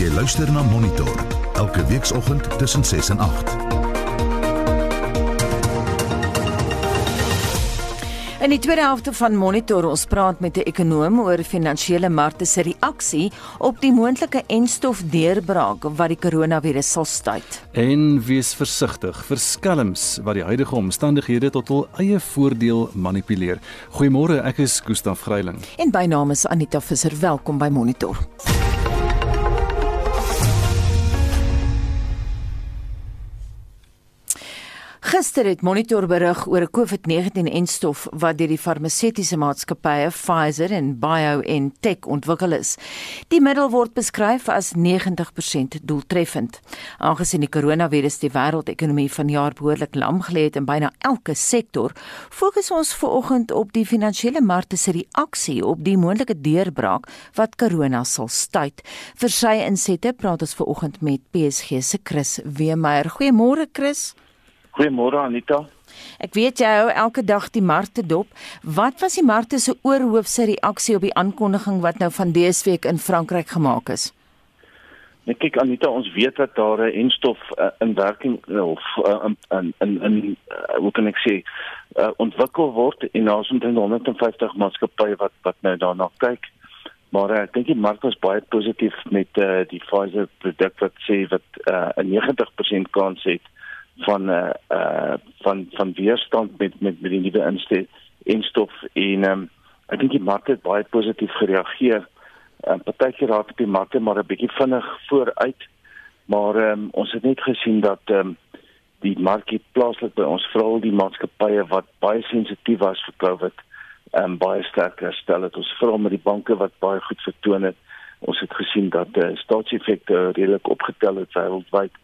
Jy luister na Monitor elke weekoggend tussen 6 en 8. In die tweede helfte van Monitor ons praat met 'n ekonoom oor finansiële markte se reaksie op die moontlike enstof deurbraak wat die koronavirus sal stuit. En wees versigtig vir skelms wat die huidige omstandighede tot hul eie voordeel manipuleer. Goeiemôre, ek is Gustaf Greiling. En by naam is Anita Visser. Welkom by Monitor. Gister het Monitor berig oor 'n COVID-19-enstof wat deur die farmaseutiese maatskappye Pfizer en BioNTech ontwikkel is. Die middel word beskryf as 90% doeltreffend. Aangesien die koronavirus die wêreldekonomie vanjaar behoorlik lam gelê het in byna elke sektor, fokus ons veraloggend op die finansiële markte se reaksie op die moontlike deurbraak wat korona sal stuit. Vir sy insette praat ons veraloggend met PSG se Chris Weemeyer. Goeiemôre Chris. Goeiemôre Anita. Ek weet jy hou elke dag die markte dop. Wat was die markte se oorhoofse reaksie op die aankondiging wat nou van dese week in Frankryk gemaak is? Net kyk Anita, ons weet dat daar 'n enstof uh, in werking of uh, in in in uh, hoe kan ek sê uh, ontwikkel word en daar is omtrent 150 maatskappye wat wat nou daarna kyk. Maar uh, ek dink die mark was baie positief met uh, die Pfizer produk wat sê wat uh, 'n 90% kans het van uh, uh, van van weerstand met met met die nuwe insteek en stof en ehm um, ek dink die mark het baie positief gereageer. Ehm uh, partykeer raak die mark maar 'n bietjie vinnig vooruit. Maar ehm um, ons het net gesien dat ehm um, die mark plaaslik by ons veral die maatskappye wat baie sensitief was vir COVID ehm um, baie sterk herstel het. Ons veral met die banke wat baie goed vertoon het. Ons het gesien dat eh uh, staatseffekte redelik opgetel het wêreldwyd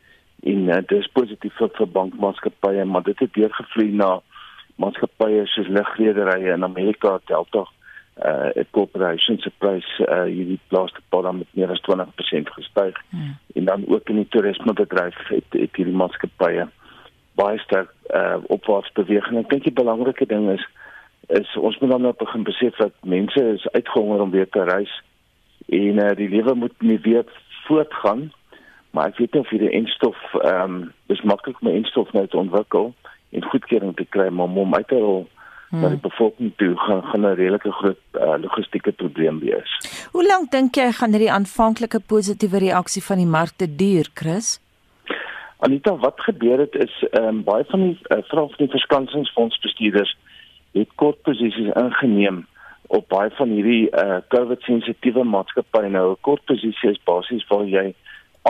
en uh, dit is positief vir, vir bankmaatskappye maar dit het deurgevloei na maatskappye soos lugrederye in Amerika Delta uh corporations se prys uh hierdie laaste paar dan met meer as 20% gestyg. Hmm. en dan ook in die toerismebedryf het, het hierdie maatskappye baie sterk uh opwaarts beweeg. En ek dink die belangrike ding is is ons moet dan nou begin besef dat mense is uitgehonger om weer te reis en uh die lewe moet nie weer voortgaan maar ek weet nie of hierdie enstof ehm um, dis maklik om 'n enstof nou te ontwikkel en goedkeuring te kry maar om uit te rol hmm. na die bevolking toe gaan gaan 'n redelike groot uh, logistieke probleem wees. Hoe lank dink jy gaan hierdie aanvanklike positiewe reaksie van die markte duur, Chris? Anita, wat gebeur het is ehm um, baie van die uh, vra van die verskansingsfondsbestuurders het kort posisies ingeneem op baie van hierdie uh, COVID sensitiewe maatskappye nou 'n kort posisie is basies waar jy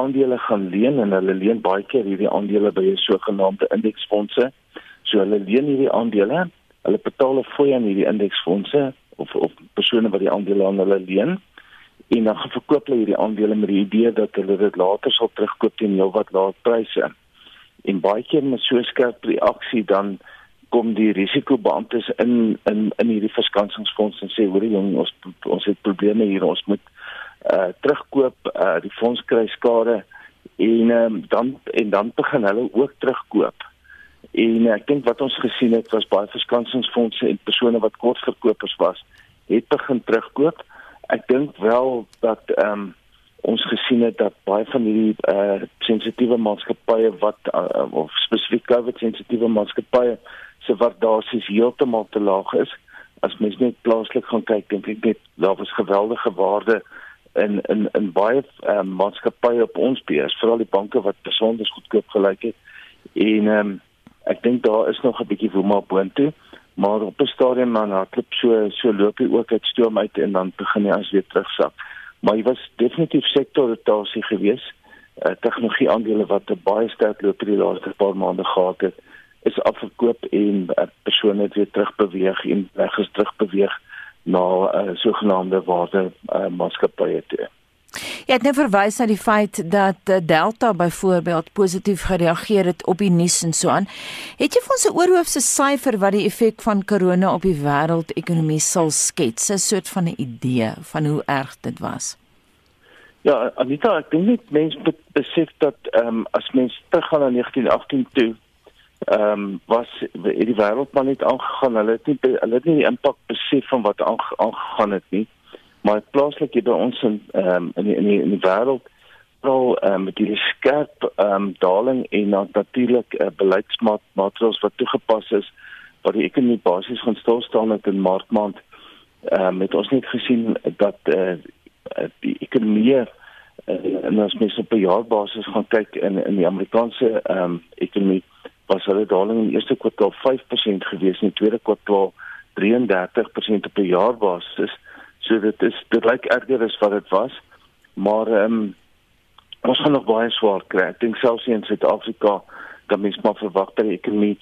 aandele gaan leen en hulle leen baie keer hierdie aandele by 'n sogenaamde indeksfondse. So hulle leen hierdie aandele, hulle betaal 'n fooi aan hierdie indeksfondse of of persone wat die aandele aan hulle leen en dan verkoop hulle hierdie aandele met die idee dat hulle dit later sal terugkoop teen heelwat laer pryse. En baie keer met so 'n skerp reaksie dan kom die risikobeamptes in in in hierdie verskansingsfonds en sê hoor jong ons ons het probleme hier ons moet uh terugkoop uh die fonds kry skade en um, dan en dan begin hulle ook terugkoop. En uh, ek dink wat ons gesien het was baie verskansingsfondse en persone wat kortverkopers was, het begin terugkoop. Ek dink wel dat ehm um, ons gesien het dat baie van hierdie uh sensitiewe maatskappye wat uh, of spesifiek COVID sensitiewe maatskappye se waardasies heeltemal te laag is. As mens net plaaslik gaan kyk, dink ek net daar was geweldige waarde in in in baie um, maatskappye op ons beurs, veral die banke wat besonder goedkoop gelyk het. En ehm um, ek dink daar is nog 'n bietjie woema boontoe, maar op 'n stadium dan hardloop so so loop hy ook uit stoom uit en dan begin hy as weer terugsak. Maar hy was definitief sektorrotasie geweest. Uh, tegnologie aandele wat baie sterk loop die laaste paar maande gehad het, is afgekoop en uh, persone het weer terugbeweeg en weg is terugbeweeg na uh, sogenaamde waarde uh, maatskappye toe. Jy het net verwys na die feit dat uh, Delta byvoorbeeld positief gereageer het op die nuus en so aan. Het jy vir ons 'n oorhoofse syfer wat die effek van korona op die wêreldekonomie sal skets, 'n soort van 'n idee van hoe erg dit was? Ja, Anita, ek dink net mense besef dat ehm um, as mense teruggaan na 1918 toe ehm um, was die wêreld maar net aangegaan. Hulle het nie hulle het nie die impak besef van wat aangegaan het nie. Maar plaaslik hier by ons in ehm um, in die in die, die wêreld veral uh, met hierdie skerp um, daling en natuurlik uh, beleidsmaatreëls wat toegepas is wat die ekonomie basies gaan stil staan het in maart maand. Ehm um, het ons net gesien dat uh, die ekonomie uh, en as mens op 'n jaarbasis gaan kyk in in die Amerikaanse ehm um, ekonomie was hulle daling in die eerste kwartaal 5% gewees en in die tweede kwartaal 33% op 'n jaarbasis. So dit is dit lyk erger as wat dit was. Maar ehm um, ons gaan nog baie swaar kry. Ek dink selfs in Suid-Afrika dat mens maar verwag dat die ekonomie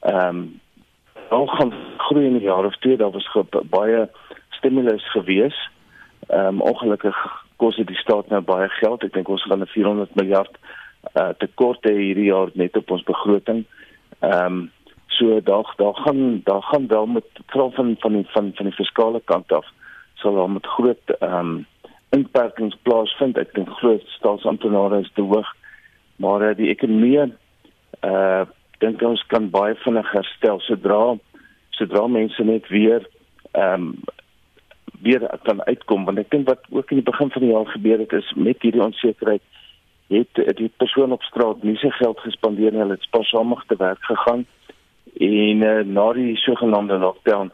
ehm um, al gaan groei in die jaar of twee. Daar was baie stimulus gewees. Ehm um, ongelukkig kos dit die staat nou baie geld. Ek dink ons gaan 'n 400 miljard uh, tekort hê hierdie jaar net op ons begroting. Ehm um, so daar daar gaan daar gaan wel met veral van van die van van die fiskale kant af sal daar met groot ehm um, inperkings plaasvind. Ek dink groot staatsamptenare is te hoog. Maar uh, die ekonomie uh dink ons kan baie vinnig herstel sodra sodra mense net weer ehm um, weer kan uitkom want ek dink wat ook in die begin van die jaar gebeur het is met hierdie onsekerheid het die persoon op straat nie sy geld gespandeer nie hulle het spaarsamig te werk gegaan. En uh, na die sogenaamde lockdown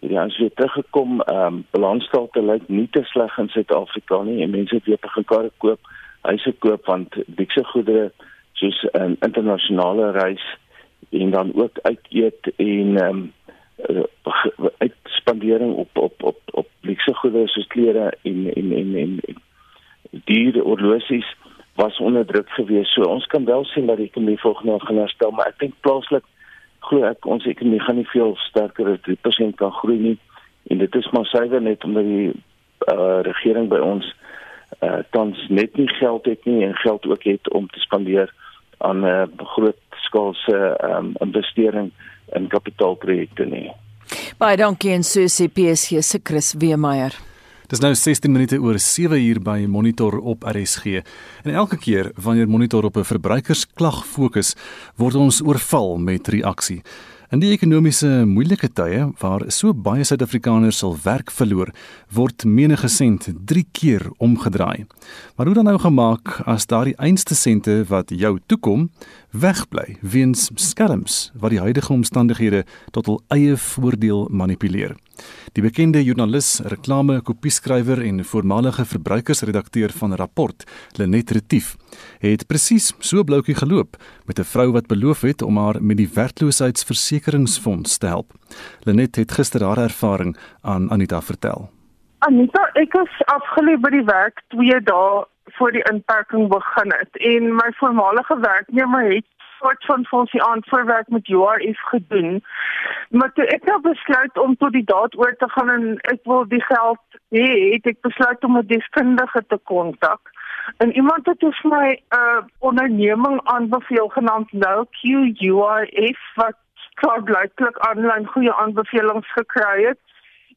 het die weer teruggekom. Ehm um, balansstalte lyk nie te sleg in Suid-Afrika nie en mense het weer begin karre koop huise koop want dikse goedere soos 'n um, internasionale reis en dan ook uit eet en ehm um, uh, uitspandering op op op op luxe goedere soos klere en en en en, en diere horlosies was onder druk gewees. So ons kan wel sien dat die ekonomie volgende jaar gaan herstel, maar ek dink plaaslik glo ek ons ekonomie gaan nie veel sterker as 3% kan groei nie. En dit is maar suiwer net omdat die uh, regering by ons uh, tans net nie geld het nie en geld ook het om te spandeer aan 'n uh, groot skaalse um, investering in kapitaalprojekte nie. Baie dankie en so sê PSG se Chris Weemeyer. Dis nou 16 minute oor 7 uur by Monitor op RSG. En elke keer wanneer Monitor op 'n verbruikersklag fokus, word ons oorval met reaksie. In die ekonomiese moeilike tye waar so baie Suid-Afrikaners sal werk verloor, word menige sent 3 keer omgedraai. Maar hoe dan nou gemaak as daardie einste sente wat jou toekom wegbly weens skelms wat die huidige omstandighede tot hul eie voordeel manipuleer? Die bekende joernalis, reklame kopieskrywer en voormalige verbruikersredakteur van Rapport, Lenet Retief, het presies so bloukie geloop met 'n vrou wat beloof het om haar met die werkloosheidsversekeringsfonds te help. Lenet het gister haar ervaring aan Anita vertel. Anita, ek was afgeleë by die werk 2 dae voor die inperking begin het en my voormalige werknemer het soort van fonds aanvoerwerk met URF gedoen. Maar toe ek nou besluit om tot die daad oor te gaan en ek wil die geld hê, het ek besluit om 'n deskundige te kontak. En iemand het vir my 'n uh, onderneming aanbeveel genaamd LowQ URF wat klaar blyklik aanlyn goeie aanbevelings gekry het.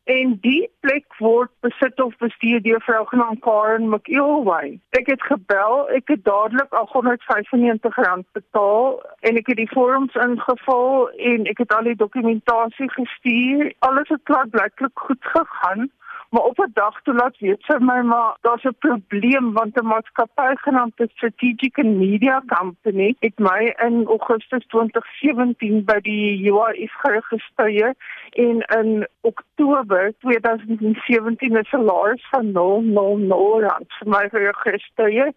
En die plek word besit of bestuur deur vrou genaamd Karen McElway. Ek het gebel, ek het dadelik R195 betaal en ek het die vorms ingevul en ek het al die dokumentasie gestuur. Alles het klaar blyklik goed gegaan. Maar op 'n dag toe laat weet sy my maar daar's 'n probleem want 'n maatskappy genaamd the Strategic and Media Company het my in Augustus 2017 by die UIF geregistreer en in Oktober 2017 'n salaris van 000 rand vir my geregistreer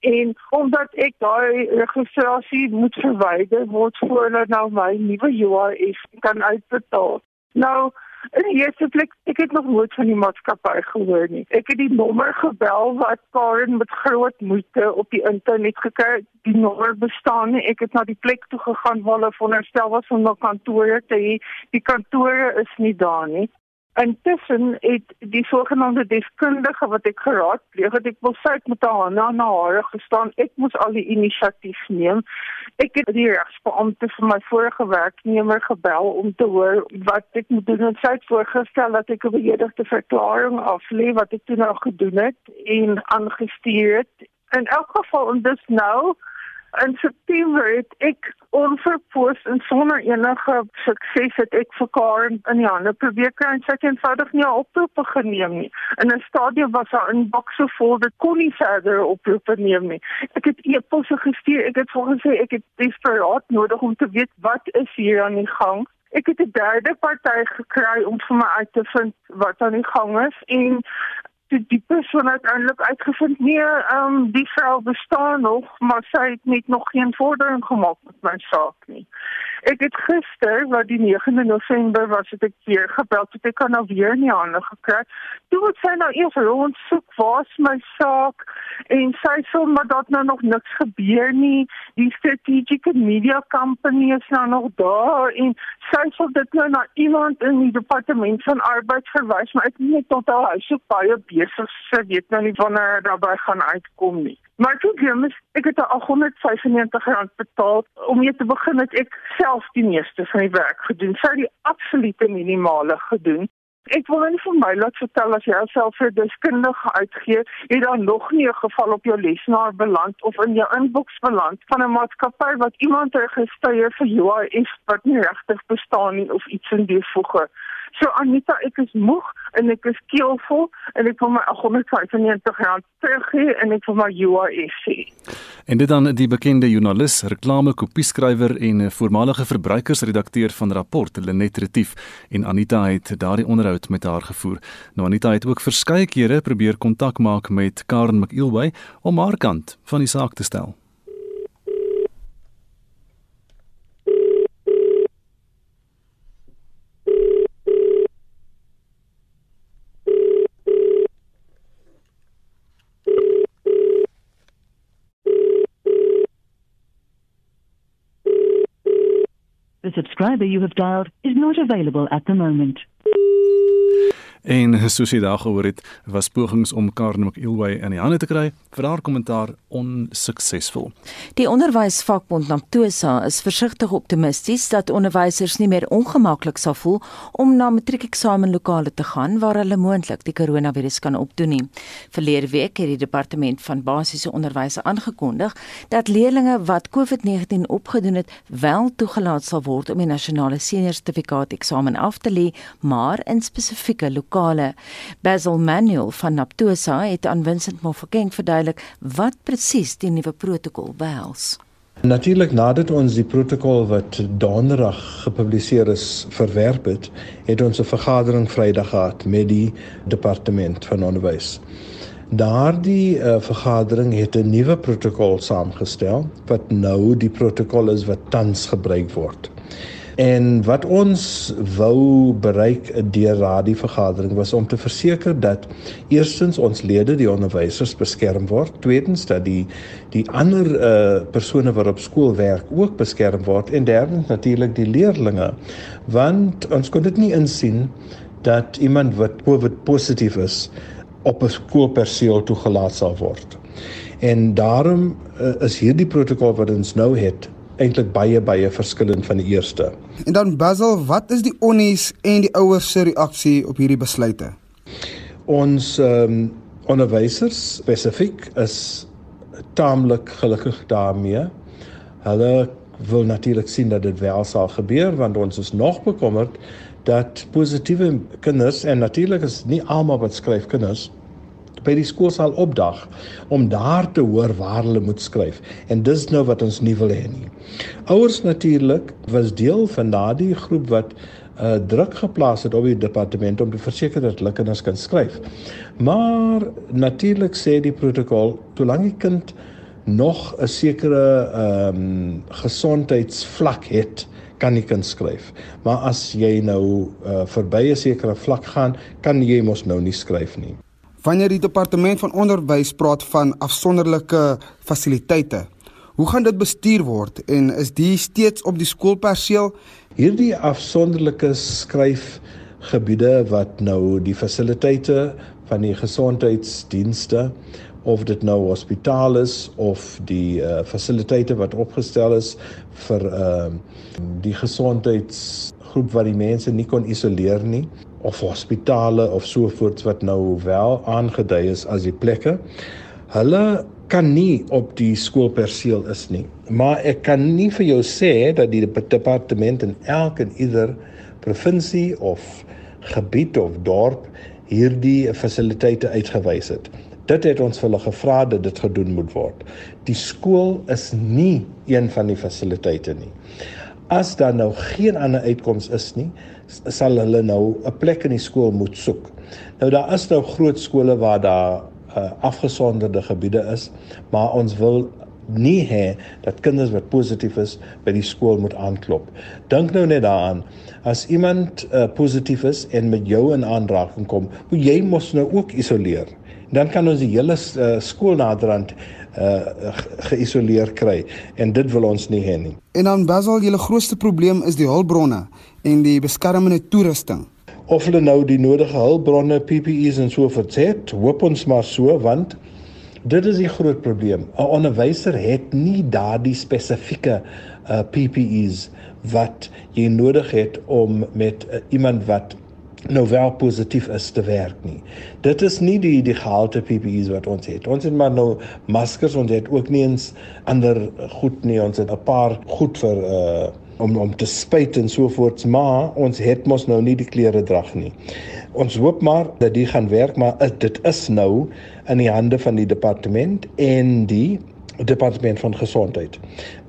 en omdat ek daai registrasie moet verwyder word voor hulle nou my nuwe UIF kan uitbetaal. Nou In die eerste plek, ek het nog nooit van die maatskappy gehoor nie. Ek het die nommer gebel wat Karen met groot moeite op die internet gekry. Die nommer bestaan nie. Ek het na die plek toe gegaan waar hulle veronderstel was om 'n kantoor te hê. Die kantore is nie daar nie. Intussen het die sogenaamde deskundige wat ek geraadpleeg het, ek wil sê met haar na na hare gestaan. Ek moes al die inisiatief neem. Ek het die regsbeampte vir my vorige werknemer gebel om te hoor wat ek moet doen. En sy het voorgestel dat ek 'n beëdigde verklaring aflê wat ek toe nou gedoen het en aangestuur het. In elk geval en dis nou In September het ek onverpoos en sonder enige sukses het ek vir Karen in die hande probeer kry en sy het eenvoudig nie 'n oproep geneem nie. In 'n stadium was haar inbox so vol dat kon nie verder oproepe neem nie. Ek het e-posse gestuur. Ek het volgens sê ek het desperaat nodig om te weet wat is hier aan die gang. Ek het 'n derde party gekry om vir my uit te vind wat aan die gang is en die, die persoon het eintlik uitgevind nee, ehm um, die vrou bestaan nog, maar sy het net nog geen vordering gemaak met my saak nie. Ek het gister, wat die 9de November was, het ek weer gebel, het ek kan nou weer nie hande gekry. Toe het sy nou eers rond soek, waar's my saak? En sy sê maar dat nou nog niks gebeur nie. Die strategiese media company is nou nog daar en sy sê dit nou na iemand in die departement van arbeid verwys, maar ek weet nie tot al hy so baie besig sy weet nou nie wanneer daarbey gaan uitkom nie. Maar toe gee ek het 895 rand betaal om mee te begin het ek self die meeste van die werk gedoen. Het die absolute minimale gedoen. Ek wil net vir my laat vertel as jy self vir deskundige uitgee, het dan nog nie 'n geval op jou lesenaar beland of in jou inbox beland van 'n maatskappy wat iemand registreer vir UIF wat nie regtig bestaan nie of iets in die voege. So Anita, ek is moeg en ek is keelvol en ek wil my 895 rand teruggee en ek wil my UIF sê. En dit dan die bekende joernalis, reklame kopieskrywer en voormalige verbruikersredakteur van Rapport, Lenet Retief en Anita het daardie onderhoud met haar gevoer. Nou Anita het ook verskeie kere probeer kontak maak met Karen McIlway om haar kant van die saak te stel. The subscriber you have dialed is not available at the moment. En soos jy daar gehoor het, was pogings om Karen McIlway in die hande te kry vir haar kommentaar onsuksesvol. Die onderwysvakbond Namtosa is versigtig optimisties dat onderwysers nie meer ongemaklik sal voel om na matriekeksamen-lokale te gaan waar hulle moontlik die koronavirus kan opdoen nie. Verlede week het die departement van basiese onderwys aangekondig dat leerders wat COVID-19 opgedoen het, wel toegelaat sal word om die nasionale senior sertifikaat eksamen af te lê, maar in spesifieke lokale. Basil Manuel van Naptosa het aan Vincent Mofokeng verduidelik wat presies die nuwe protokol behels. Natuurlik nadat ons die protokol wat donderdag gepubliseer is verwerp het, het ons 'n vergadering Vrydag gehad met die departement van onderwys. Daardie uh, vergadering het 'n nuwe protokol saamgestel wat nou die protokol is wat tans gebruik word. En wat ons wou bereik deur daardie vergadering was om te verseker dat eerstens ons lede, die onderwysers beskerm word, tweedens dat die die ander uh persone wat op skool werk ook beskerm word en derdens natuurlik die leerdlinge. Want ons kon dit nie insien dat iemand wat COVID positief is op 'n skoolperseel toegelaat sal word. En daarom uh, is hierdie protokol wat ons nou het eintlik baie baie verskillend van die eerste. En dan Basil, wat is die onnies en die ouers se reaksie op hierdie besluite? Ons ehm um, onderwysers spesifiek is taamlik gelukkig daarmee. Hulle wil natuurlik sien dat dit wel sal gebeur want ons is nog bekommerd dat positiewe kinders en natuurlik is nie almal wat skryf kinders by die skool sal opdag om daar te hoor waar hulle moet skryf en dis nou wat ons nie wil hê nie. Ouers natuurlik was deel van daardie groep wat uh, druk geplaas het op die departement om te verseker dat hulle kinders kan skryf. Maar natuurlik sê die protokol solank die kind nog 'n sekere ehm um, gesondheidsvlak het kan jy kan skryf. Maar as jy nou uh, verby 'n sekere vlak gaan, kan jy mos nou nie skryf nie. Wanneer die departement van onderwys praat van afsonderlike fasiliteite, hoe gaan dit bestuur word en is die steeds op die skoolperseel? Hierdie afsonderlike skryfgebiede wat nou die fasiliteite van die gesondheidsdienste of dit nou hospitaal is of die uh, fasiliteite wat opgestel is vir uh, die gesondheidsgroep wat die mense nie kon isoleer nie of hospitale of so voort wat nou wel aangedui is as die plekke. Hulle kan nie op die skoolperseel is nie. Maar ek kan nie vir jou sê dat die departement in elke en ieder provinsie of gebied of dorp hierdie fasiliteite uitgewys het. Dit het ons hulle gevra dat dit gedoen moet word. Die skool is nie een van die fasiliteite nie. As daar nou geen ander uitkoms is nie, sal hulle nou 'n plek in die skool moet soek. Nou daar is nou groot skole waar daar uh, afgesonderde gebiede is, maar ons wil nie hê dat kinders wat positief is by die skool moet aanklop. Dink nou net daaraan, as iemand uh, positief is en met jou in aanraking kom, moet jy mos nou ook isoleer. Dan kan ons die hele uh, skool naderhand uh geïsoleer kry en dit wil ons nie hê nie. En dan Basel, julle grootste probleem is die hulpbronne en die beskermende toerusting. Of hulle nou die nodige hulpbronne, PPE's en so voort het, hoop ons maar so want dit is die groot probleem. 'n Onderwyser het nie daardie spesifieke uh PPE's wat jy nodig het om met uh, iemand wat nou wel positief is te werk nie. Dit is nie die die gehalte PPE's wat ons het. Ons het maar nou maskers ons het ook nie eens ander goed nie. Ons het 'n paar goed vir uh om om te spuit en so voort, maar ons het mos nou nie die klere drag nie. Ons hoop maar dat dit gaan werk, maar dit is nou in die hande van die departement en die departement van gesondheid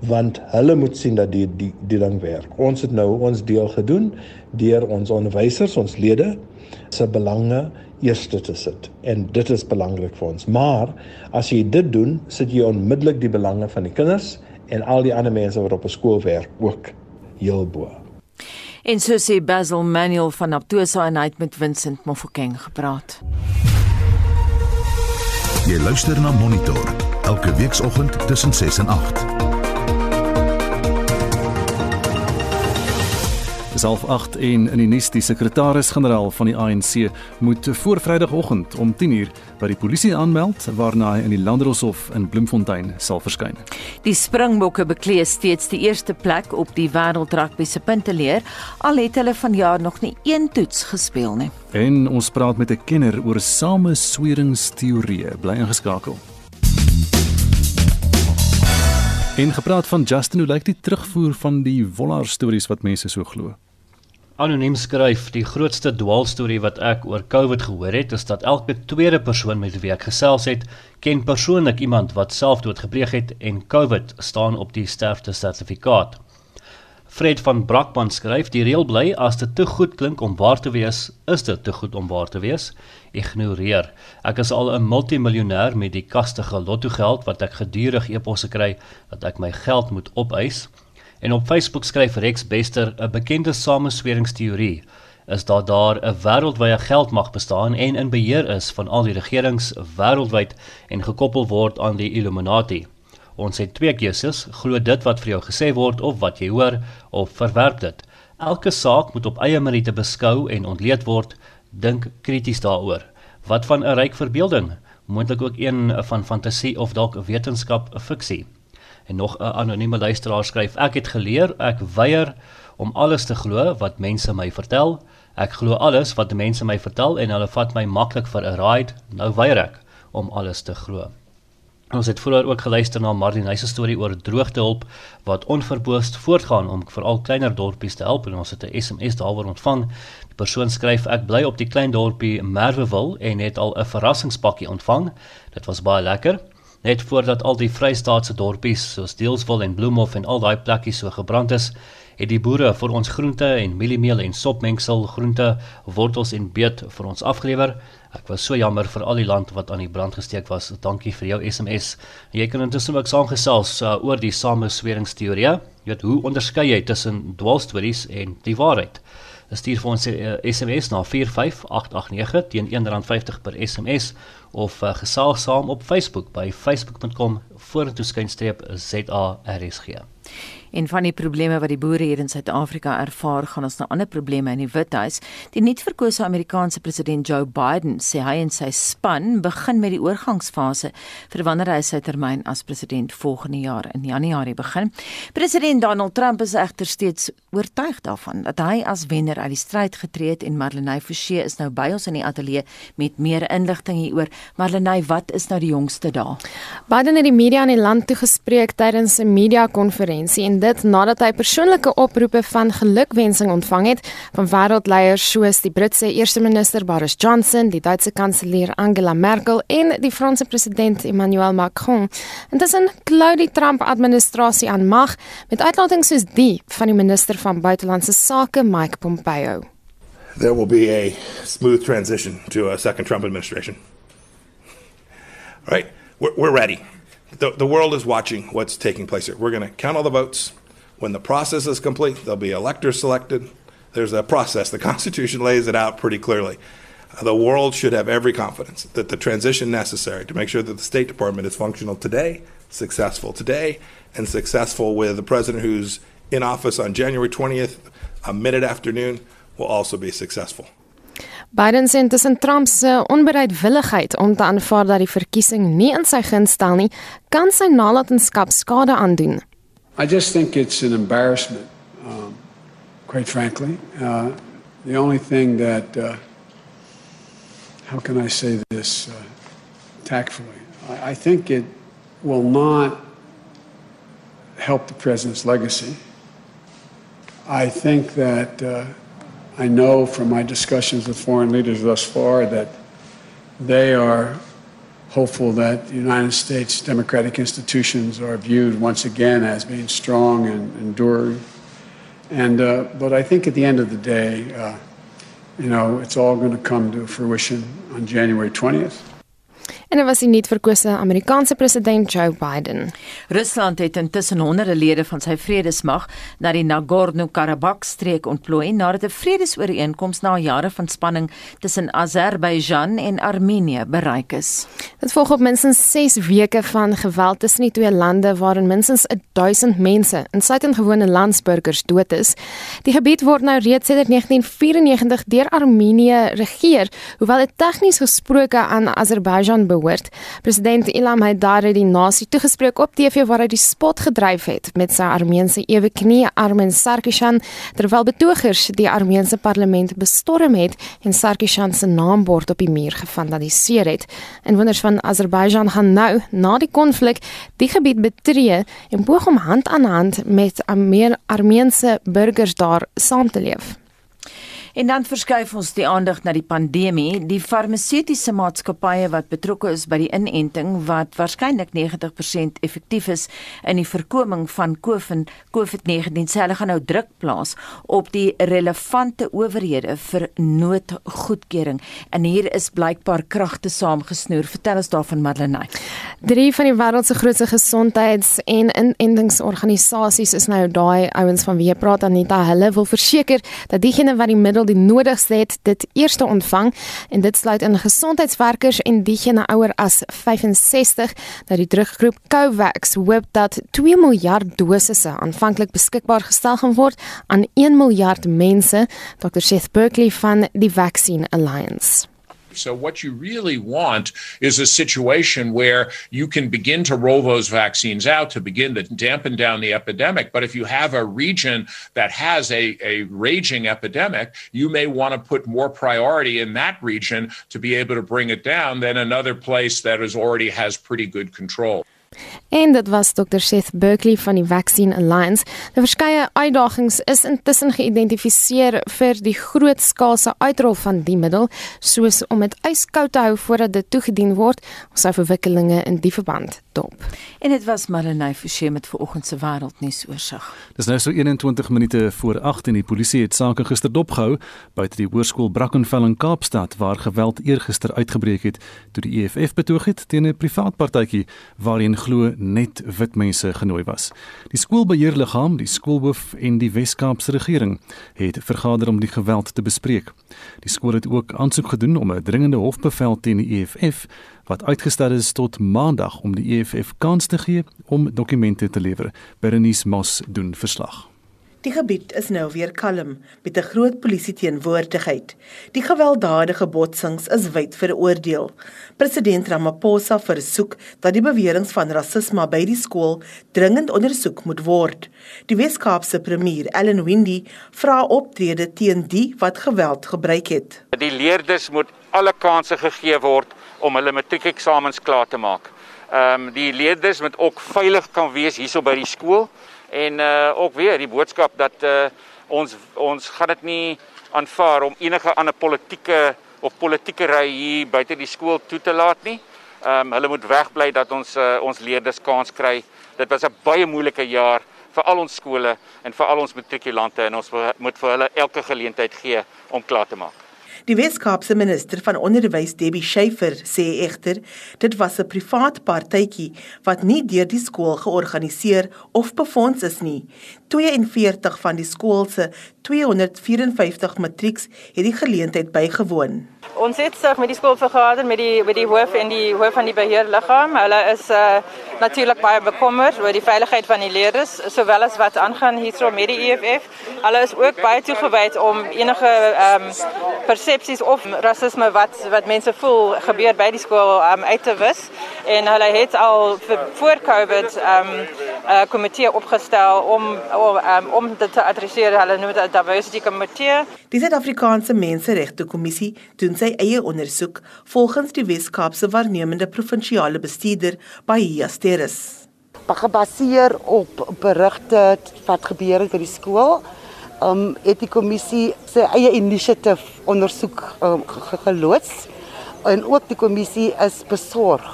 want hulle moet sien dat die die die ding werk. Ons het nou ons deel gedoen deur ons onderwysers, ons lede se belange eerste te sit en dit is belangrik vir ons. Maar as jy dit doen, sit jy onmiddellik die belange van die kinders en al die ander mense wat op 'n skool werk ook heel bo. En so sê Basil Manuel van Aptosa en hy het met Vincent Mofokeng gepraat. Jy luister na Monitor elke weekoggend tussen 6 en 8. Half 8 en in die nuus die sekretaris-generaal van die ANC moet voor Vrydagoggend om 10uur by die polisie aanmeld waarna hy in die Landdroshof in Bloemfontein sal verskyn. Die Springbokke beklee steeds die eerste plek op die wêreldrugby se punteleer al het hulle vanjaar nog nie een toets gespeel nie. En ons praat met 'n kenner oor samesweringsteorieë. Bly ingeskakel. En gepraat van Justin, hoe lyk die terugvoer van die Wollard stories wat mense so glo? Anoniem skryf: Die grootste dwaalstorie wat ek oor COVID gehoor het, is dat elke tweede persoon met wie ek gesels het, ken persoonlik iemand wat selfdood gepleeg het en COVID staan op die sterfte sertifikaat. Fred van Brakpan skryf: Die reël bly as dit te goed klink om waar te wees, is dit te goed om waar te wees. Ignoreer. Ek is al 'n multimiljonêr met die kastige lotto geld wat ek gedurig e-posse kry dat ek my geld moet opeis. En op Facebook skryf Rex Bester 'n bekende samesweringsteorie is dat daar 'n wêreldwye geldmag bestaan en in beheer is van al die regerings wêreldwyd en gekoppel word aan die Illuminati. Ons het twee keuses: glo dit wat vir jou gesê word of wat jy hoor of verwerp dit. Elke saak moet op eie meriete beskou en ontleed word. Dink krities daaroor. Wat van 'n ryk verbeelding? Moontlik ook een van fantasie of dalk wetenskap, fiksie. En nog 'n anonieme luisteraar skryf: Ek het geleer, ek weier om alles te glo wat mense my vertel. Ek glo alles wat mense my vertel en hulle vat my maklik vir 'n ride. Nou weier ek om alles te glo. Ons het vroeër ook geluister na Martin se storie oor droogtehulp wat onverboost voortgaan om veral kleiner dorpies te help en ons het 'n SMS daaroor ontvang. Die persoon skryf ek bly op die klein dorpie Merwewil en het al 'n verrassingspakkie ontvang. Dit was baie lekker. Net voordat al die Vrystaatse dorpies soos Deelswil en Bloemhof en al daai plekkies so gebrand is, het die boere vir ons groente en mieliemeel en sopmengsel, groente, wortels en beet vir ons afgelewer. Ek was so jammer vir al die land wat aan die brand gesteek was. Dankie vir jou SMS. En jy kan intussen ook saamgesels uh, oor die samesweringsteorie. Jy weet hoe onderskei jy tussen dwaalstories en die waarheid? Stuur vir ons 'n uh, SMS na 45889 teen R1.50 per SMS of uh, gesels saam op Facebook by facebook.com vorentoeskynstreep ZARSG. En van die probleme wat die boere hier in Suid-Afrika ervaar, gaan ons na ander probleme in die Withuis. Die nuutverkose Amerikaanse president Joe Biden sê hy en sy span begin met die oorgangsfase vir wanneer hy sy termyn as president volgende jaar in Januarie begin. President Donald Trump is egter steeds oortuig daarvan dat hy as wenner uit die stryd getree het en Marlenae Forsie is nou by ons in die ateljee met meer inligting hieroor. Marlenae, wat is nou die jongste daar? Biden het die media in die land toegespreek tydens 'n media-konferensie en dit nadat hy persoonlike oproepe van gelukwensing ontvang het van wêreldleiers soos die Britse eerste minister Boris Johnson, die Duitse kanselier Angela Merkel en die Franse president Emmanuel Macron. Intussen klou die Trump-administrasie aan mag met uitlatings soos die van die minister van buitelandse sake Mike Pompeo. There will be a smooth transition to a second Trump administration. Right? We're, we're ready. The, the world is watching what's taking place here. We're going to count all the votes. When the process is complete, there'll be electors selected. There's a process. The Constitution lays it out pretty clearly. The world should have every confidence that the transition necessary to make sure that the State Department is functional today, successful today, and successful with the president who's in office on January 20th, a minute afternoon, will also be successful. Biden sê tussen Trump se onbereidwilligheid om te aanvaar dat die verkiesing nie in sy guns stel nie, kan sy nalatenskap skade aandoen. I just think it's an embarrassment, um, quite frankly. Uh, the only thing that, uh, how can I say this uh, tactfully? I, I think it will not help the president's legacy. I think that uh, I know from my discussions with foreign leaders thus far that they are hopeful that the United States democratic institutions are viewed once again as being strong and enduring. And uh, but I think at the end of the day, uh, you know, it's all going to come to fruition on January 20th. En dit was die nuutverkose Amerikaanse president Joe Biden. Rusland het intussen honderde lede van sy vredesmag na die Nagorno-Karabakh streek ontplooi nadat 'n vredesooreenkoms na jare van spanning tussen Azerbeijan en Armenië bereik is. Dit volg op minstens 6 weke van geweld tussen die twee lande waarin minstens 1000 mense, insluitend gewone landsburgers, dood is. Die gebied word nou reeds sedert 1994 deur Armenië regeer, hoewel dit tegnies gesproke aan Azerbeijan behoort. President Ilham Haydar het die nasie toegespreek op TV waar hy die spot gedryf het met sy Armeense ewe knie Armen Sarkisyan terwyl betogers die Armeense parlement bestorm het en Sarkisyan se naambord op die muur gevandaliseer het. Inwoners van Azerbeijan gaan nou na die konflik die gebied betree en poog om hand aan hand met Armeense burgers daar saam te leef. En dan verskuif ons die aandag na die pandemie. Die farmaseutiese maatskappye wat betrokke is by die inenting wat waarskynlik 90% effektief is in die voorkoming van COVID-19 sê hulle gaan nou druk plaas op die relevante owerhede vir noodgoedkeuring. En hier is blykbaar kragte saamgesnoer. Vertel ons daarvan Madeleine. Drie van die wêreld se grootste gesondheids- en inentingsorganisasies is nou daai ouens van wie jy praat Anita. Hulle wil verseker dat diegene wat die middel die nodigste het dit eerste ontvang en dit sluit in gesondheidswerkers en diegene ouer as 65 dat die druggroep Covax hoop dat 2 miljard dosisse aanvanklik beskikbaar gestel gaan word aan 1 miljard mense Dr Seth Berkeley van die Vaccine Alliance So, what you really want is a situation where you can begin to roll those vaccines out to begin to dampen down the epidemic. But if you have a region that has a, a raging epidemic, you may want to put more priority in that region to be able to bring it down than another place that is already has pretty good control. En dit was Dr Seth Berkeley van die Vaccine Alliance. Die verskeie uitdagings is intussen geïdentifiseer vir die grootskaalse uitrol van die middel, soos om dit yskoud te hou voordat dit toegedien word. Ons sou verwikkelinge in die verband dop. En dit was Marlenae Forsie met vanoggend se wêreldnuus oorsig. Dis nou so 21 minute voor 8 en die polisie het sake gister dopgehou buite die hoërskool Brackenfell in Kaapstad waar geweld eergister uitgebreek het toe die EFF betoog het teen 'n privaat partytjie waarin glo net wit mense genooi was. Die skoolbeheerliggaam, die skoolhoof en die Wes-Kaapse regering het vergader om die geweld te bespreek. Die skool het ook aansoek gedoen om 'n dringende hofbevel teen die EFF wat uitgestel is tot maandag om die EFF kans te gee om dokumente te lewer. Berenice Moss doen verslag. Die gebied is nou weer kalm met 'n groot polisie teenwoordigheid. Die gewelddadige botsings is wyd veroordeel. President Ramaphosa versoek dat die beweringe van rasisme by die skool dringend ondersoek moet word. Die Wes-Kaapse premier, Ellen Windy, vra optrede teen die wat geweld gebruik het. Die leerders moet alle kansse gegee word om hulle matriekeksamens klaar te maak. Ehm um, die leerders moet ook veilig kan wees hierso by die skool en uh ook weer die boodskap dat uh ons ons gaan dit nie aanvaar om enige ander politieke of politieke ry hier buite die skool toe te laat nie. Ehm um, hulle moet wegbly dat ons uh, ons leerders kans kry. Dit was 'n baie moeilike jaar vir al ons skole en vir al ons matrikulante en ons moet vir hulle elke geleentheid gee om klaar te maak. Die Weskaapse minister van onderwys Debbie Schiefer sê egter dit was 'n privaat partytjie wat nie deur die skool georganiseer of befonds is nie. 42 van die skool se 254 matrieks het die geleentheid bygewoon. Ons het sig met die skool vergader met die met die hoof en die hoof van die beheerliggaam. Hulle is uh natuurlik baie bekommerd oor die veiligheid van die leerders sowel as wat aangaan hierso met die EFF. Hulle is ook baie toegewyd om enige ehm um, persepsies of rasisme wat wat mense voel gebeur by die skool um, uit te wis en hulle het al vir, voor Covid ehm um, 'n uh, komitee opgestel om um, om dit te adresseer. Hulle noem dit 'n diversity komitee. Die Suid-Afrikaanse Menseregte Kommissie doen sy eie ondersoek volgens die Wes-Kaapse waarnemende provinsiale bestuurder Bahia Steres. Gebaseer op berigte wat gebeur het by die skool, um het die kommissie sy eie inisiatief ondersoek um, geloods en ook die kommissie is besorg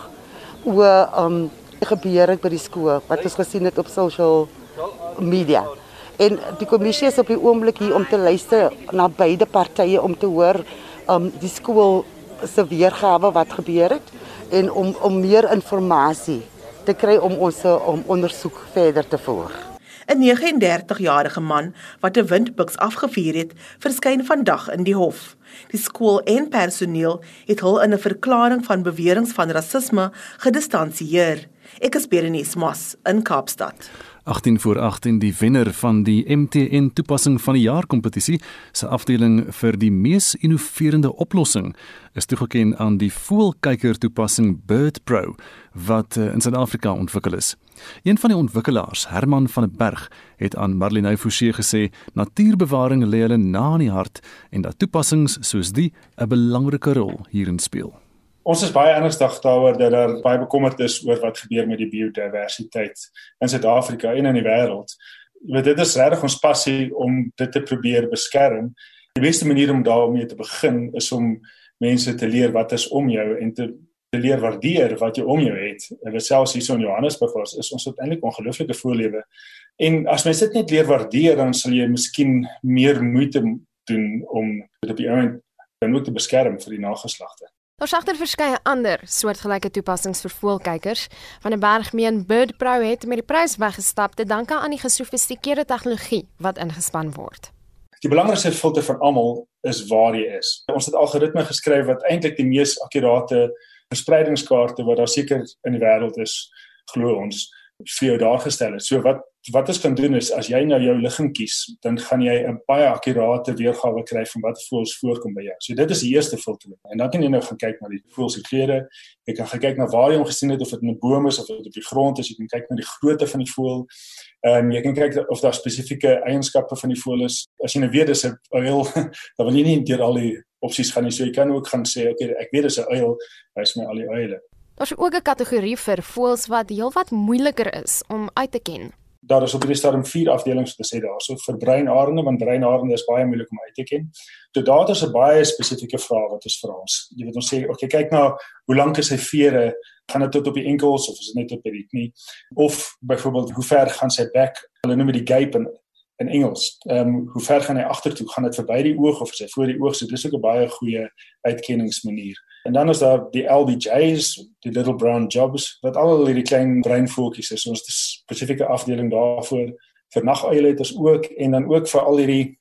oor um gebeur het by die skool wat ons gesien het op social media. En die kommissie is op die oomblik hier om te luister na beide partye om te hoor um die skool se weergawe wat gebeur het en om om meer inligting te kry om ons om ondersoek verder te voer. 'n 39-jarige man wat 'n windbuks afgevuur het, verskyn vandag in die hof. Die skool en personeel het hul in 'n verklaring van beweringe van rasisme gedistansieer. Ek is Berenice Moss in Kaapstad. 18 voor 18 die wenner van die MTN toepassing van die jaar kompetisie se afdeling vir die mees innoverende oplossing is toegeken aan die voelkyker toepassing Bird Pro wat eh, in Suid-Afrika ontwikkel is. Een van die ontwikkelaars, Herman van der Berg, het aan Marlene Forsie gesê natuurbewaring lê hulle na in die hart en dat toepassings soos die 'n belangrike rol hierin speel. Ons is baie ernstig daaroor dat daar baie bekommerd is oor wat gebeur met die biodiversiteit in Suid-Afrika en in die wêreld. Weet dit is regtig ons passie om dit te probeer beskerm. Die beste manier om daarmee te begin is om mense te leer wat is om jou en te te leer waardeer wat jy om jou het. En selfs hier so in Johannesburg was is ons uiteindelik ongelooflike voorlewe. En as mense dit net leer waardeer, dan sal jy miskien meer moeite doen om dit op die oomblik dan ook te beskerm vir die nageslagte. Daar's agter verskeie ander soortgelyke toepassings vir voëlkykers. Van 'n berg meen Bird Pro het met die prys weggestap te danke aan die gesofistikeerde tegnologie wat ingespan word. Die belangrikste filter van almal is waar jy is. Ons het algoritme geskryf wat eintlik die mees akkurate verspreidingskaarte wat daar seker in die wêreld is, glo ons, vir jou daar gestel het. So wat wat ons kan doen is as jy nou jou ligging kies, dan gaan jy 'n baie akkurate weergawe kry van wat voels voorkom by jou. So dit is die eerste filter. En dan kan jy nou gaan kyk na die voels se kleure. Jy kan kyk na waar jy hom gesien het of dit in 'n boom is of dit op die grond is. Jy kan kyk na die grootte van die voël. Ehm um, jy kan kyk of daar spesifieke eienskappe van die voël is. As jy nou weet dis 'n uil, dan wil jy nie deur al die opsies gaan nie. So jy kan ook gaan sê, okay, ek weet dis 'n uil, wys my al die uile. Daar's ook 'n kategorie vir voëls wat heelwat moeiliker is om uit te ken daar is op hierdie stadium vier afdelings te sê daarso vir breinarende want breinarende is baie moeilik om uit te ken. Toe daar is 'n baie spesifieke vraag wat ons vra ons. Jy weet ons sê okay kyk na hoe lank is sy vere? Gaan dit tot op die enkels of is dit net op die knie? Of byvoorbeeld hoe ver gaan sy bek? Hulle noem dit die gape in in Engels. Ehm um, hoe ver gaan hy agtertoe? Gaan dit verby die oog of is hy voor die oog? So dis ook 'n baie goeie uitkenningsmanier. En dan is daar die LBJ's, die little brown jobs wat al hierdie klein breinvoeltjies is. Ons het 'n spesifieke afdeling daarvoor vir naguileters ook en dan ook vir al hierdie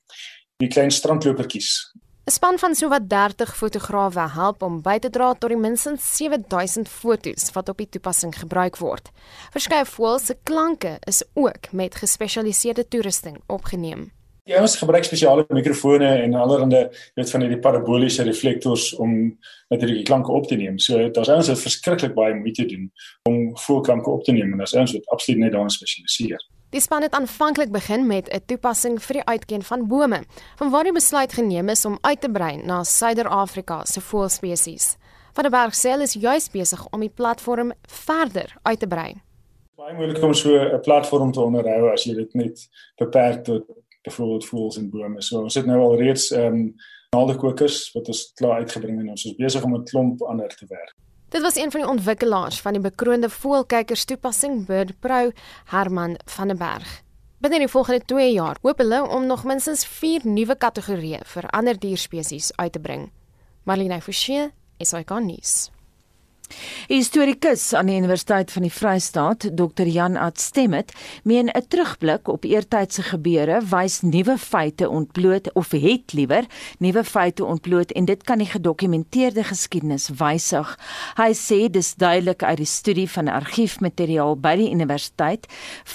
die klein strandlopertjies. 'n Span van sowat 30 fotograwe help om by te dra tot die minstens 7000 fotos wat op die toepassing gebruik word. Verskeie voëls se klanke is ook met gespesialiseerde toerusting opgeneem. Die ouens gebruik spesiale mikrofone en allerlei weet van hierdie paraboliese reflektors om natuurlik die klanke op te neem. So daar's ouens wat verskriklik baie moeite doen om voelklanke op te neem en daar's ouens wat absoluut net daarin spesialiseer. Die span het aanvanklik begin met 'n toepassing vir die uitken van bome, vanwaar die besluit geneem is om uit te brei na Suider-Afrika se voëlspesies. Van der Berg sê is juis besig om die platform verder uit te brei. Baie moeilik om so 'n platform te onderhou as jy dit net beperk tot byvoorbeeld voels en bome. So ons het nou al reeds ehm um, naaldekokers wat ons klaar uitgebring en ons is besig om 'n klomp ander te werk. Dit was een van die ontwikkelaars van die bekroonde voelkykers toepassing Bird Pro, Herman van der Berg. Binne die volgende 2 jaar hoop hulle om nog minstens 4 nuwe kategorieë vir ander dierspesies uit te bring. Marlene Forsie, SAK nuus. Historikus aan die Universiteit van die Vrystaat, Dr. Jan Adstemmet, meen 'n terugblik op eertydse gebeure wys nuwe feite ontbloot of het liewer nuwe feite ontbloot en dit kan die gedokumenteerde geskiedenis wysig. Hy sê dis duidelik uit die studie van argiefmateriaal by die universiteit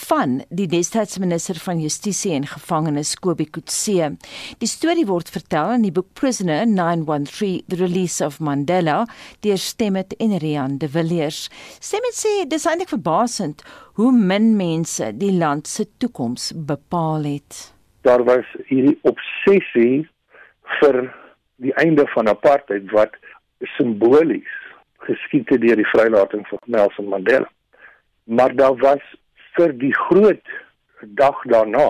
van die destydse minister van Justisie en Gevangenes Kobie Kutse. Die storie word vertel in die boek Prisoner 913: The Release of Mandela deur Stemmet en Rian de Villiers. Stemmet sê dis eintlik verbasend hoe min mense die land se toekoms bepaal het. Daar was hierdie obsessie vir die einde van apartheid wat simbolies geskied het deur die vrylating van Nelson Mandela. Maar daar was vir die groot dag daarna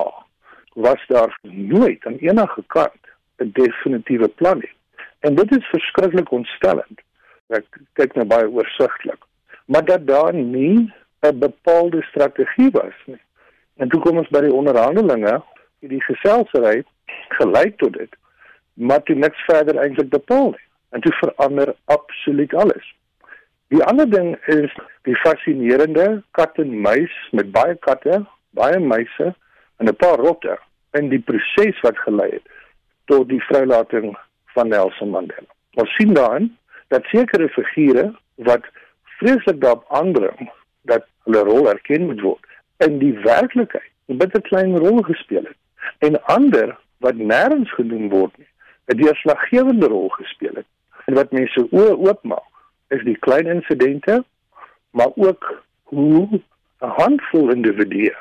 was daar nooit aan enige kant 'n definitiewe plan nie. En dit is verskriklik ontstellend ek kyk nou baie oorsigtelik maar dat daar nie 'n bepaalde strategie was nie. En toe kom ons by die onderhandelinge die geselsery gelei tot dit maar toe niks verder eintlik bepaal nie. En toe verander absoluut alles. Die ander ding is die fascinerende kat en muis met baie katte baie muise en 'n paar rotte in die proses wat gelei het tot die vrylating van Nelson Mandela. Ons sien daarin dat sekere figure wat vreeslik daarop aandring dat hulle rol erken moet word in die werklikheid 'n bitter klein rol gespeel het. En ander wat nêrens genoem word nie 'n deurslaggewende rol gespeel het. En wat mense oë oopmaak is die klein insidente maar ook hoe 'n handvol individue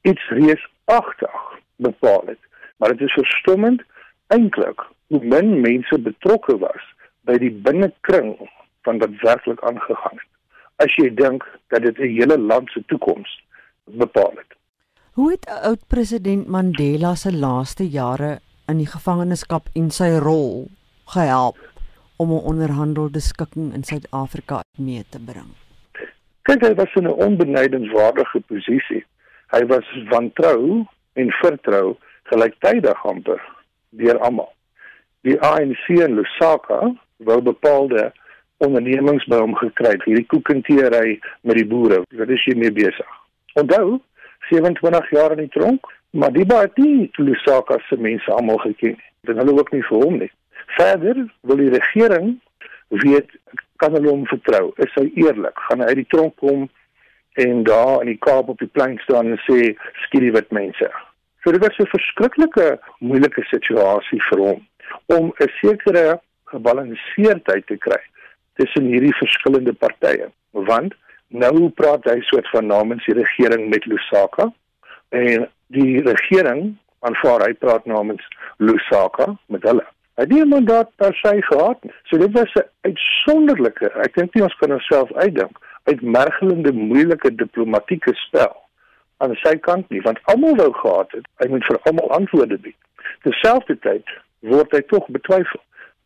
iets reusagtig bepaal het. Maar dit is verstommend eintlik hoe min mense betrokke was by die binnekring van wat werklik aangegaan het. As jy dink dat dit 'n hele land se toekoms bepaal het. Hoe het oud president Mandela se laaste jare in die gevangenskap en sy rol gehelp om 'n onderhandelde skikking in Suid-Afrika mee te bring? Kyk, hy was in 'n onbenydenswaardige posisie. Hy was vantrou en vertrou gelyktydig amper deur almal. Die ANC in Lusaka wou bepaalde ondernemings by hom gekry het. Hierdie koekenteery met die boere. Wat is jy mee besig? Onthou, 27 jaar in die tronk, maar die baie die Lusaka se mense almal geken. Dit hulle ook nie vir hom nie. Verder wil die regering weet kan hulle hom vertrou? Is hy eerlik? Gaan hy uit die tronk kom en daar in die Kaap op die plein staan en sê skiet die wit mense? So dit was 'n verskriklike moeilike situasie vir hom om 'n sekere gebalanseerdheid te kry tussen hierdie verskillende partye. Want nou praat hy soort van namens die regering met Lusaka en die regering aanvaar hy praat namens Lusaka met hulle. Hy het nie 'n mandaat per se gehad nie. So dit was 'n uitsonderlike, ek dink nie ons kan onsself uitdink, uitmergelende moeilike diplomatieke spel aan sy kant nie, want almal wou gehad het hy moet vir almal antwoorde bied. Terselfdertyd word hy tog betwyfel.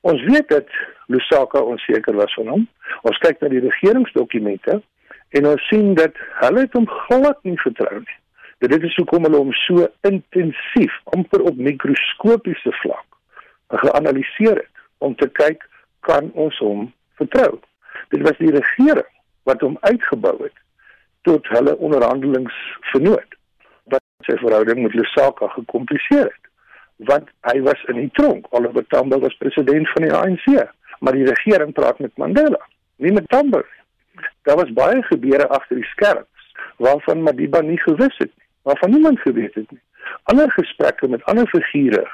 Ons weet dat Lusaka onseker was van hom. Ons kyk na die regeringsdokumente en ons sien dat hulle hom glad nie vertrou nie. Dit is hoekom hulle hom so intensief, amper op mikroskopiese vlak, geanaliseer het om te kyk kan ons hom vertrou. Dit was die regering wat hom uitgebou het tot hulle onderhandelingsvernoot wat sy verhouding met Lusaka gekompliseer het want hy was in die tronk. Oliver Tambo was president van die ANC maar die regering praat met Mandela nie met Tambo daar was baie gebeure agter die skerms waarvan Madiba nie gewis het nie waarvan niemand geweet het nie. Ander gesprekke met ander figure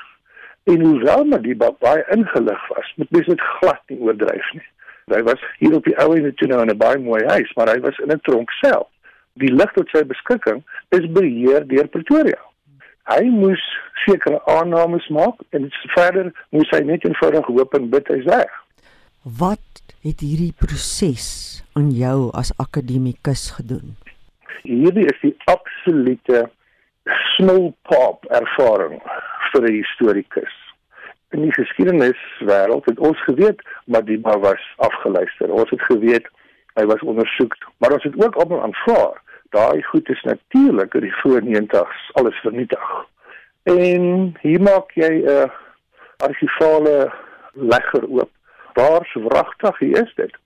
en hoewel Madiba baie ingelig was moet mens dit glad nie oordryf nie. Hy was hier op die ou en toe nou in 'n baie mooi huis maar hy was in 'n tronk self. Die lig tot sy beskikking is beheer deur Pretoria hy moes sekere aannames maak en verder moes hy net eenvoudig hoop en bid hy's reg. Wat het hierdie proses aan jou as akademikus gedoen? Hierdie is die absolute snowpop ervaring vir 'n historikus. In die geskiedeniswêreld het ons geweet Madiba was afgeluister. Ons het geweet hy was ondersoek, maar ons het ook almal aanvaar daai goed is natuurlik in die voor 90s alles vernietig. En hier maak jy 'n argivale legger oop. Waar wragtig is dit?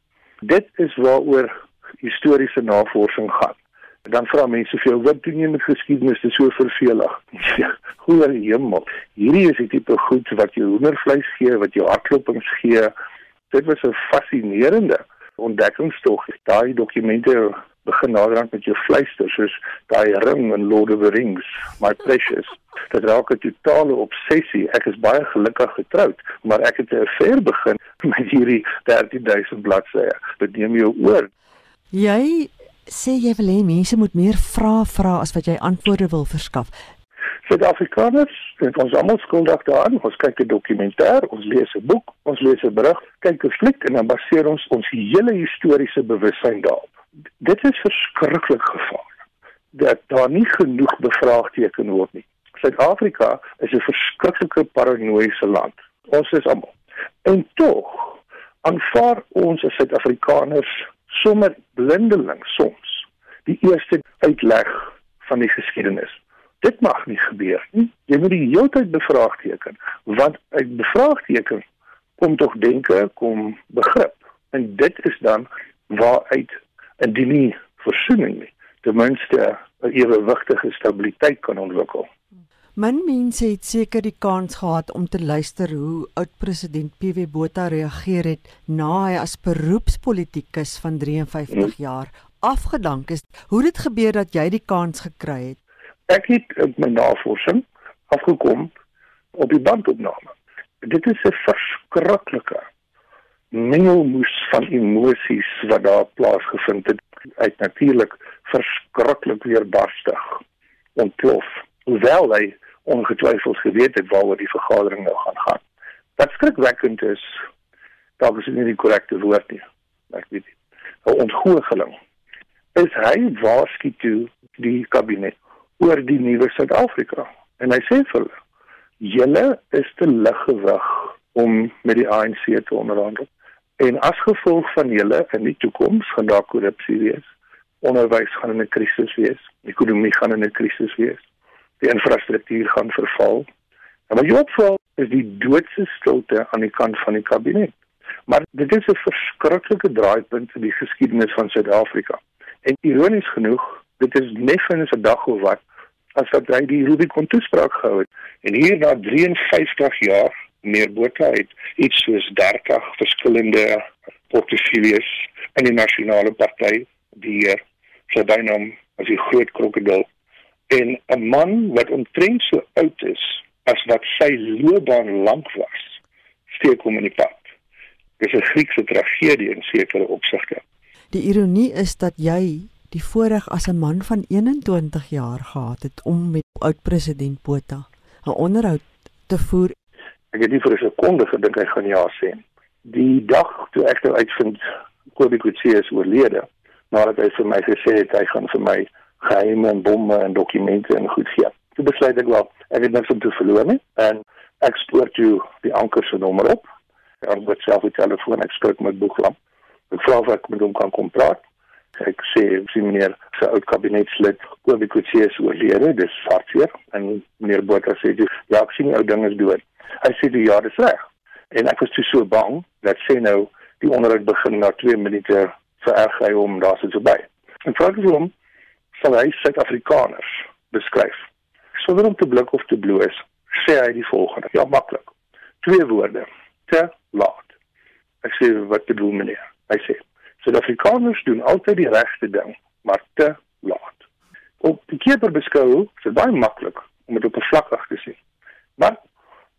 Dit is waaroor historiese navorsing gaan. Dan vra mense vir jou wat doen jy met geskiedenis? Dit is so vervelig. Goeie hemel. Hierdie is die tipe goed wat jou hoendervleis gee, wat jou hartklopings gee. Dit was 'n fascinerende ontdekkingstog. Daai dokumente begin naderhand met jou fluister soos daai ring in Lord of the Rings, my precious. Dit raak 'n totale obsessie. Ek is baie gelukkig getroud, maar ek het 'n affair begin met hierdie 13000 bladsye. Dit neem jou oor. Jy sê jy wil hê mense moet meer vra vra as wat jy antwoorde wil verskaf. Suid-Afrikaners, ons almal skuldig daaraan. Ons kyk 'n dokumentêr, ons lees 'n boek, ons lees 'n berig, kyk 'n fliek en dan baseer ons ons hele historiese bewussyn daarop dit is verskriklik gevaarlik dat daar nie genoeg bevraagteken word nie. Suid-Afrika is 'n verskriklike paranoïese land. Ons is almal. En tog aanvaar ons as Suid-Afrikaners sommer blindeling soms die eerste uitleg van die geskiedenis. Dit mag nie gebeur nie. Jy moet die hele tyd bevraagteken want uit bevraagteken kom tog denke, kom begrip. En dit is dan waaruit indien nie versoening nie ten minste 'n ewewigtige stabiliteit kan ontwikkel. Min mense het seker die kans gehad om te luister hoe oud-president PW Botha reageer het na hy as beroepspolitikus van 53 hmm. jaar afgedank is. Hoe dit gebeur dat jy die kans gekry het? Ek het my navorsing afgekom op die bandopname. Dit is 'n verskriklike mengelmoes van emosies wat daar plaasgevind het uit natuurlik verskriklik weerbarstig. Ontplof hoewel hy ongetwyfeld geweet het waaroor die vergadering nou gaan gaan. Wat skrikwekkend is daar is nie die korrekte woord nie ek weet nie. 'n ontgoocheling. Is hy waarskynlik toe die kabinet oor die nuwe Suid-Afrika? En hy sê vir hulle julle is te lig gewig om met die ANC te onderhandel En as gevolg van julle in die toekoms gaan daar korrupsie wees. Onderwys gaan in 'n krisis wees. Ekonomie gaan in 'n krisis wees. Die infrastruktuur gaan verval. En wat jy opval is die doodse stilte aan die kant van die kabinet. Maar dit is 'n verskriklike draaipunt in die geskiedenis van Suid-Afrika. En ironies genoeg, dit is neffens 'n dag of wat as wat hy die Rubicon toespraak gehou het. En hier na 53 jaar meer Botha het iets soos 30 verskillende portefeuilles in die nasionale party die sy bynaam as die groot krokodil. En 'n man wat omtrent so oud is as wat sy loopbaan lank was steek hom in die pad. Dis 'n Griekse tragedie in sekere opsigte. Die ironie is dat jy die voorreg as 'n man van 21 jaar gehad het om met oud president Botha 'n onderhoud te voer Ek het nie vir 'n sekonde gedink hy gaan ja sê nie. Die dag toe ek nou uitvind Kobie Kutsie is oorlede, nadat hy vir my gesê het hy gaan vir my geheime en bomme en dokumente en goed gee. Toe besluit ek wel, ek het niks om te verloor nie en ek spoor toe die anker se nommer op. Ek het self die telefoon ek spreek met Boeklam. Ek vra of ek met hom kan kom praat. Ek sê sien meneer se oud kabinetslid Kobie Kutsie is oorlede, dis hartseer en meneer Botha sê ja, ek sien ou ding is dood. Hy sê die ja, dis reg. En ek was toe so bang dat sê nou die onderhoud begin na 2 minute vererg hy hom daar sit so by. En vra ek hom sal hy Suid-Afrikaners beskryf. Sonder om te blik of te bloos, sê hy die volgende. Ja, maklik. Twee woorde. Te laat. Ek sê wat bedoel meneer? Hy sê Suid-Afrikaners doen altyd die regte ding, maar te laat. Op die keper beskou, is dit baie maklik om dit op 'n vlak te sien. Maar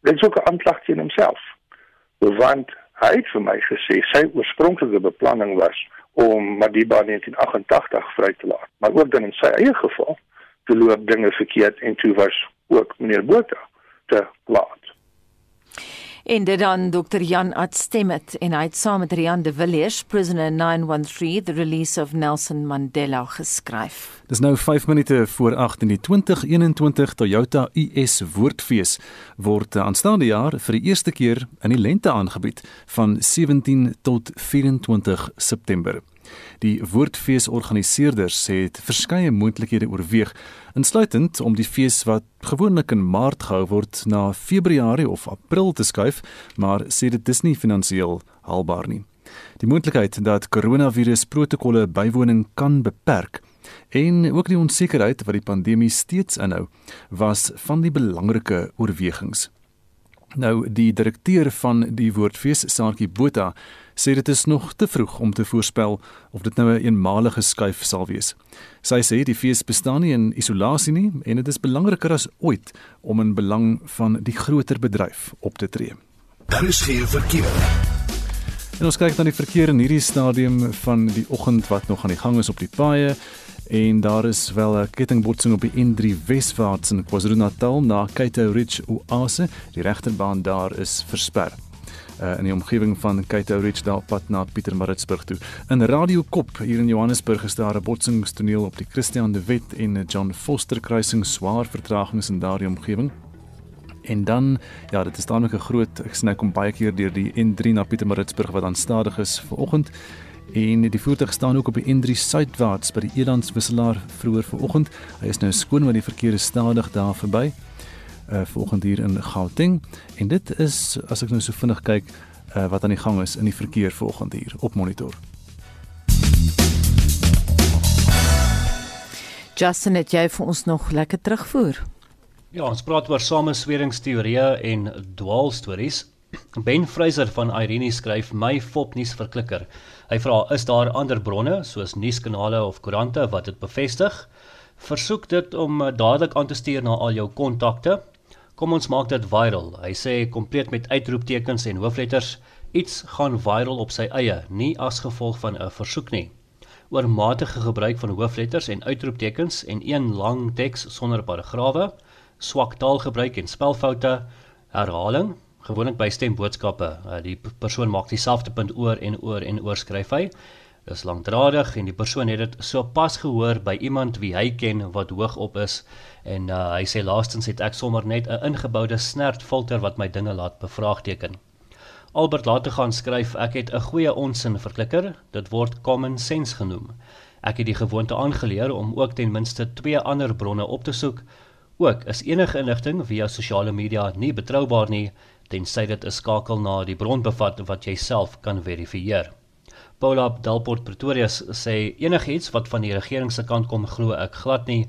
dit is ook 'n aanklag teen homself. Want hy het vir my gesê sy oorspronklike beplanning was om Madiba in 1988 vry te laat, maar ook dan in sy eie geval te loop dinge verkeerd en toe was ook meneer Botha te laat. En dit dan Dr Jan Adstemmet en hy het saam met Rian de Villiers Prisoner 913 The Release of Nelson Mandela geskryf. Dis nou 5 minute voor 8 in die 2021 Toyota US Woordfees word aanstaande jaar vir die eerste keer in die lente aangebied van 17 tot 24 September. Die woordfeesorganiseerders het verskeie moontlikhede oorweeg, insluitend om die fees wat gewoonlik in Maart gehou word na Februarie of April te skuif, maar sê dit is nie finansiëel haalbaar nie. Die moontlikheid dat koronavirus protokolle bywoning kan beperk en ook die onsekerheid wat die pandemie steeds inhou, was van die belangrike oorwegings. Nou die direkteur van die Woordfees, Saartjie Botha, sê dit is nog te vroeg om te voorspel of dit nou 'n een eenmalige skuif sal wees. Sy sê die fees bestaan nie in isolasie nie en dit is belangriker as ooit om in belang van die groter bedryf op te tree. Daar is geen verkeer. En ons kyk na die verkeer in hierdie stadium van die oggend wat nog aan die gang is op die paaie en daar is wel 'n kettingbotsing op die N3 Weswaarts in KwaZulu-Natal na Cato Ridge Oase. Die regterbaan daar is versper uh, in die omgewing van Cato Ridge daar pad na Pietermaritzburg toe. In Radio Kop hier in Johannesburg is daar 'n botsingstoneel op die Christian de Wet en John Foster kruising swaar vertragings in daardie omgewing. En dan ja, dit is dan ook 'n groot ek sny kom baie keer deur die N3 na Pietermaritzburg wat dan stadig is vanoggend. En die voertuig staan ook op die N3 suidwaarts by die Elandswisselaar vroeër vanoggend. Hy is nou skoon want die verkeer is stadig daar verby uh vanoggend hier in Gauteng en dit is as ek nou so vinnig kyk uh wat aan die gang is in die verkeer vanoggend hier op monitor. Justin, het jy vir ons nog lekker terugvoer? Ja, ons praat oor samesweringsteorieë en dwaalstories. Ben Fraser van Irene skryf my fopnuus verklikker. Hy vra: "Is daar ander bronne soos nuuskanale of koerante wat dit bevestig?" Versoek dit om dadelik aan te stuur na al jou kontakte Kom ons maak dit viral. Hy sê kompleet met uitroeptekens en hoofletters. Iets gaan viral op sy eie, nie as gevolg van 'n versoek nie. Oormatige gebruik van hoofletters en uitroeptekens en een lang teks sonder paragrawe, swak taalgebruik en spelfoute, herhaling, gewoonlik by stemboodskappe. Uh, die persoon maak dieselfde punt oor en oor en oor skryf hy. Dis lankdradig en die persoon het dit sopas gehoor by iemand wie hy ken wat hoog op is en uh, hy sê laastens het ek sommer net 'n ingeboude snertfilter wat my dinge laat bevraagteken. Albert later gaan skryf ek het 'n goeie onsin verklikker, dit word common sense genoem. Ek het die gewoonte aangeleer om ook ten minste twee ander bronne op te soek. Ook is enige inligting via sosiale media nie betroubaar nie tensy dit 'n skakel na die bron bevat wat jy self kan verifieer. Paula Delport Pretoria sê enigiets wat van die regering se kant kom glo ek glad nie.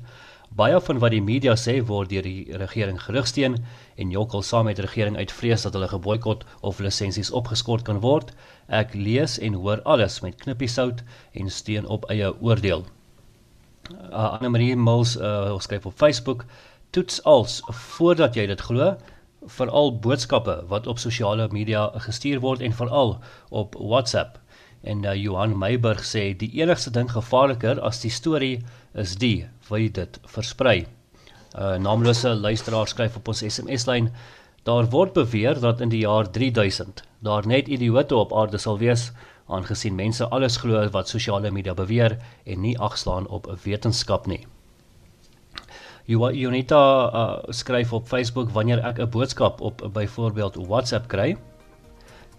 Baie van wat die media sê word deur die regering gerigsteen en jokkel saam met die regering uit vrees dat hulle geboikot of lisensies opgeskort kan word. Ek lees en hoor alles met knippies sout en steun op eie oordeel. Uh, Anne Marie Mills uh, skryf op Facebook: Toets als voordat jy dit glo veral boodskappe wat op sosiale media gestuur word en veral op WhatsApp En uh, Johan Meiburg sê die enigste ding gevaarliker as die storie is die wie dit versprei. uh, Naamlose luisteraar skryf op ons SMS-lyn: Daar word beweer dat in die jaar 3000 daar net idioote op aarde sal wees, aangesien mense alles glo wat sosiale media beweer en nie agslaan op wetenskap nie. Jonita uh, skryf op Facebook wanneer ek 'n boodskap op byvoorbeeld WhatsApp kry,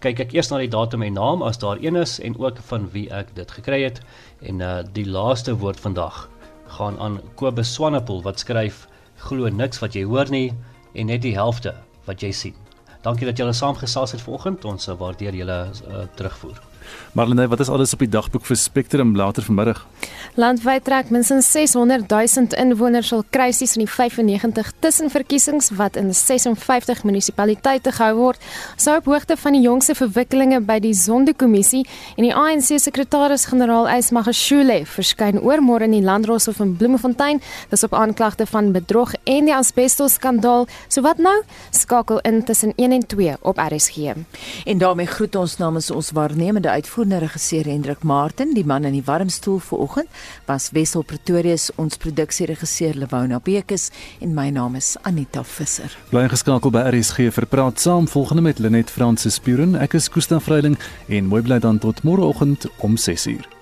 kyk ek eers na die datum en naam as daar een is en ook van wie ek dit gekry het en uh die laaste woord vandag gaan aan Kobus Swanepoel wat skryf glo niks wat jy hoor nie en net die helfte wat jy sien. Dankie dat julle saamgesels het vanoggend. Ons waardeer julle uh, terugvoer. Marlene, wat is alles op die dagboek vir Spectrum later vanmiddag? Landwyd trek minstens 600 000 inwoners sal krisis in die 95 tussenverkiesings wat in 56 munisipaliteite gehou word, sou op hoogte van die jongste verwikkelinge by die Sondekommissie en die ANC sekretaris-generaal Ysmagashule verskyn oormôre in die Landdroshof in Bloemfontein, dis op aanklagte van bedrog en die asbestos skandaal. So wat nou? Skakel in tussen 1 en 2 op RSG. En daarmee groet ons namens ons waarnemende uitvoerende regisseur Hendrik Martin, die man in die warm stoel vanoggend was Wessel Pretorius, ons produksieregisseur Lewona Bekes en my naam is Anita Visser. Bly geskakel by RSG vir praat saam volgende met Lenet Fransis Puren. Ek is Koos van Vreiling en mooi bly dan tot môreoggend om 6uur.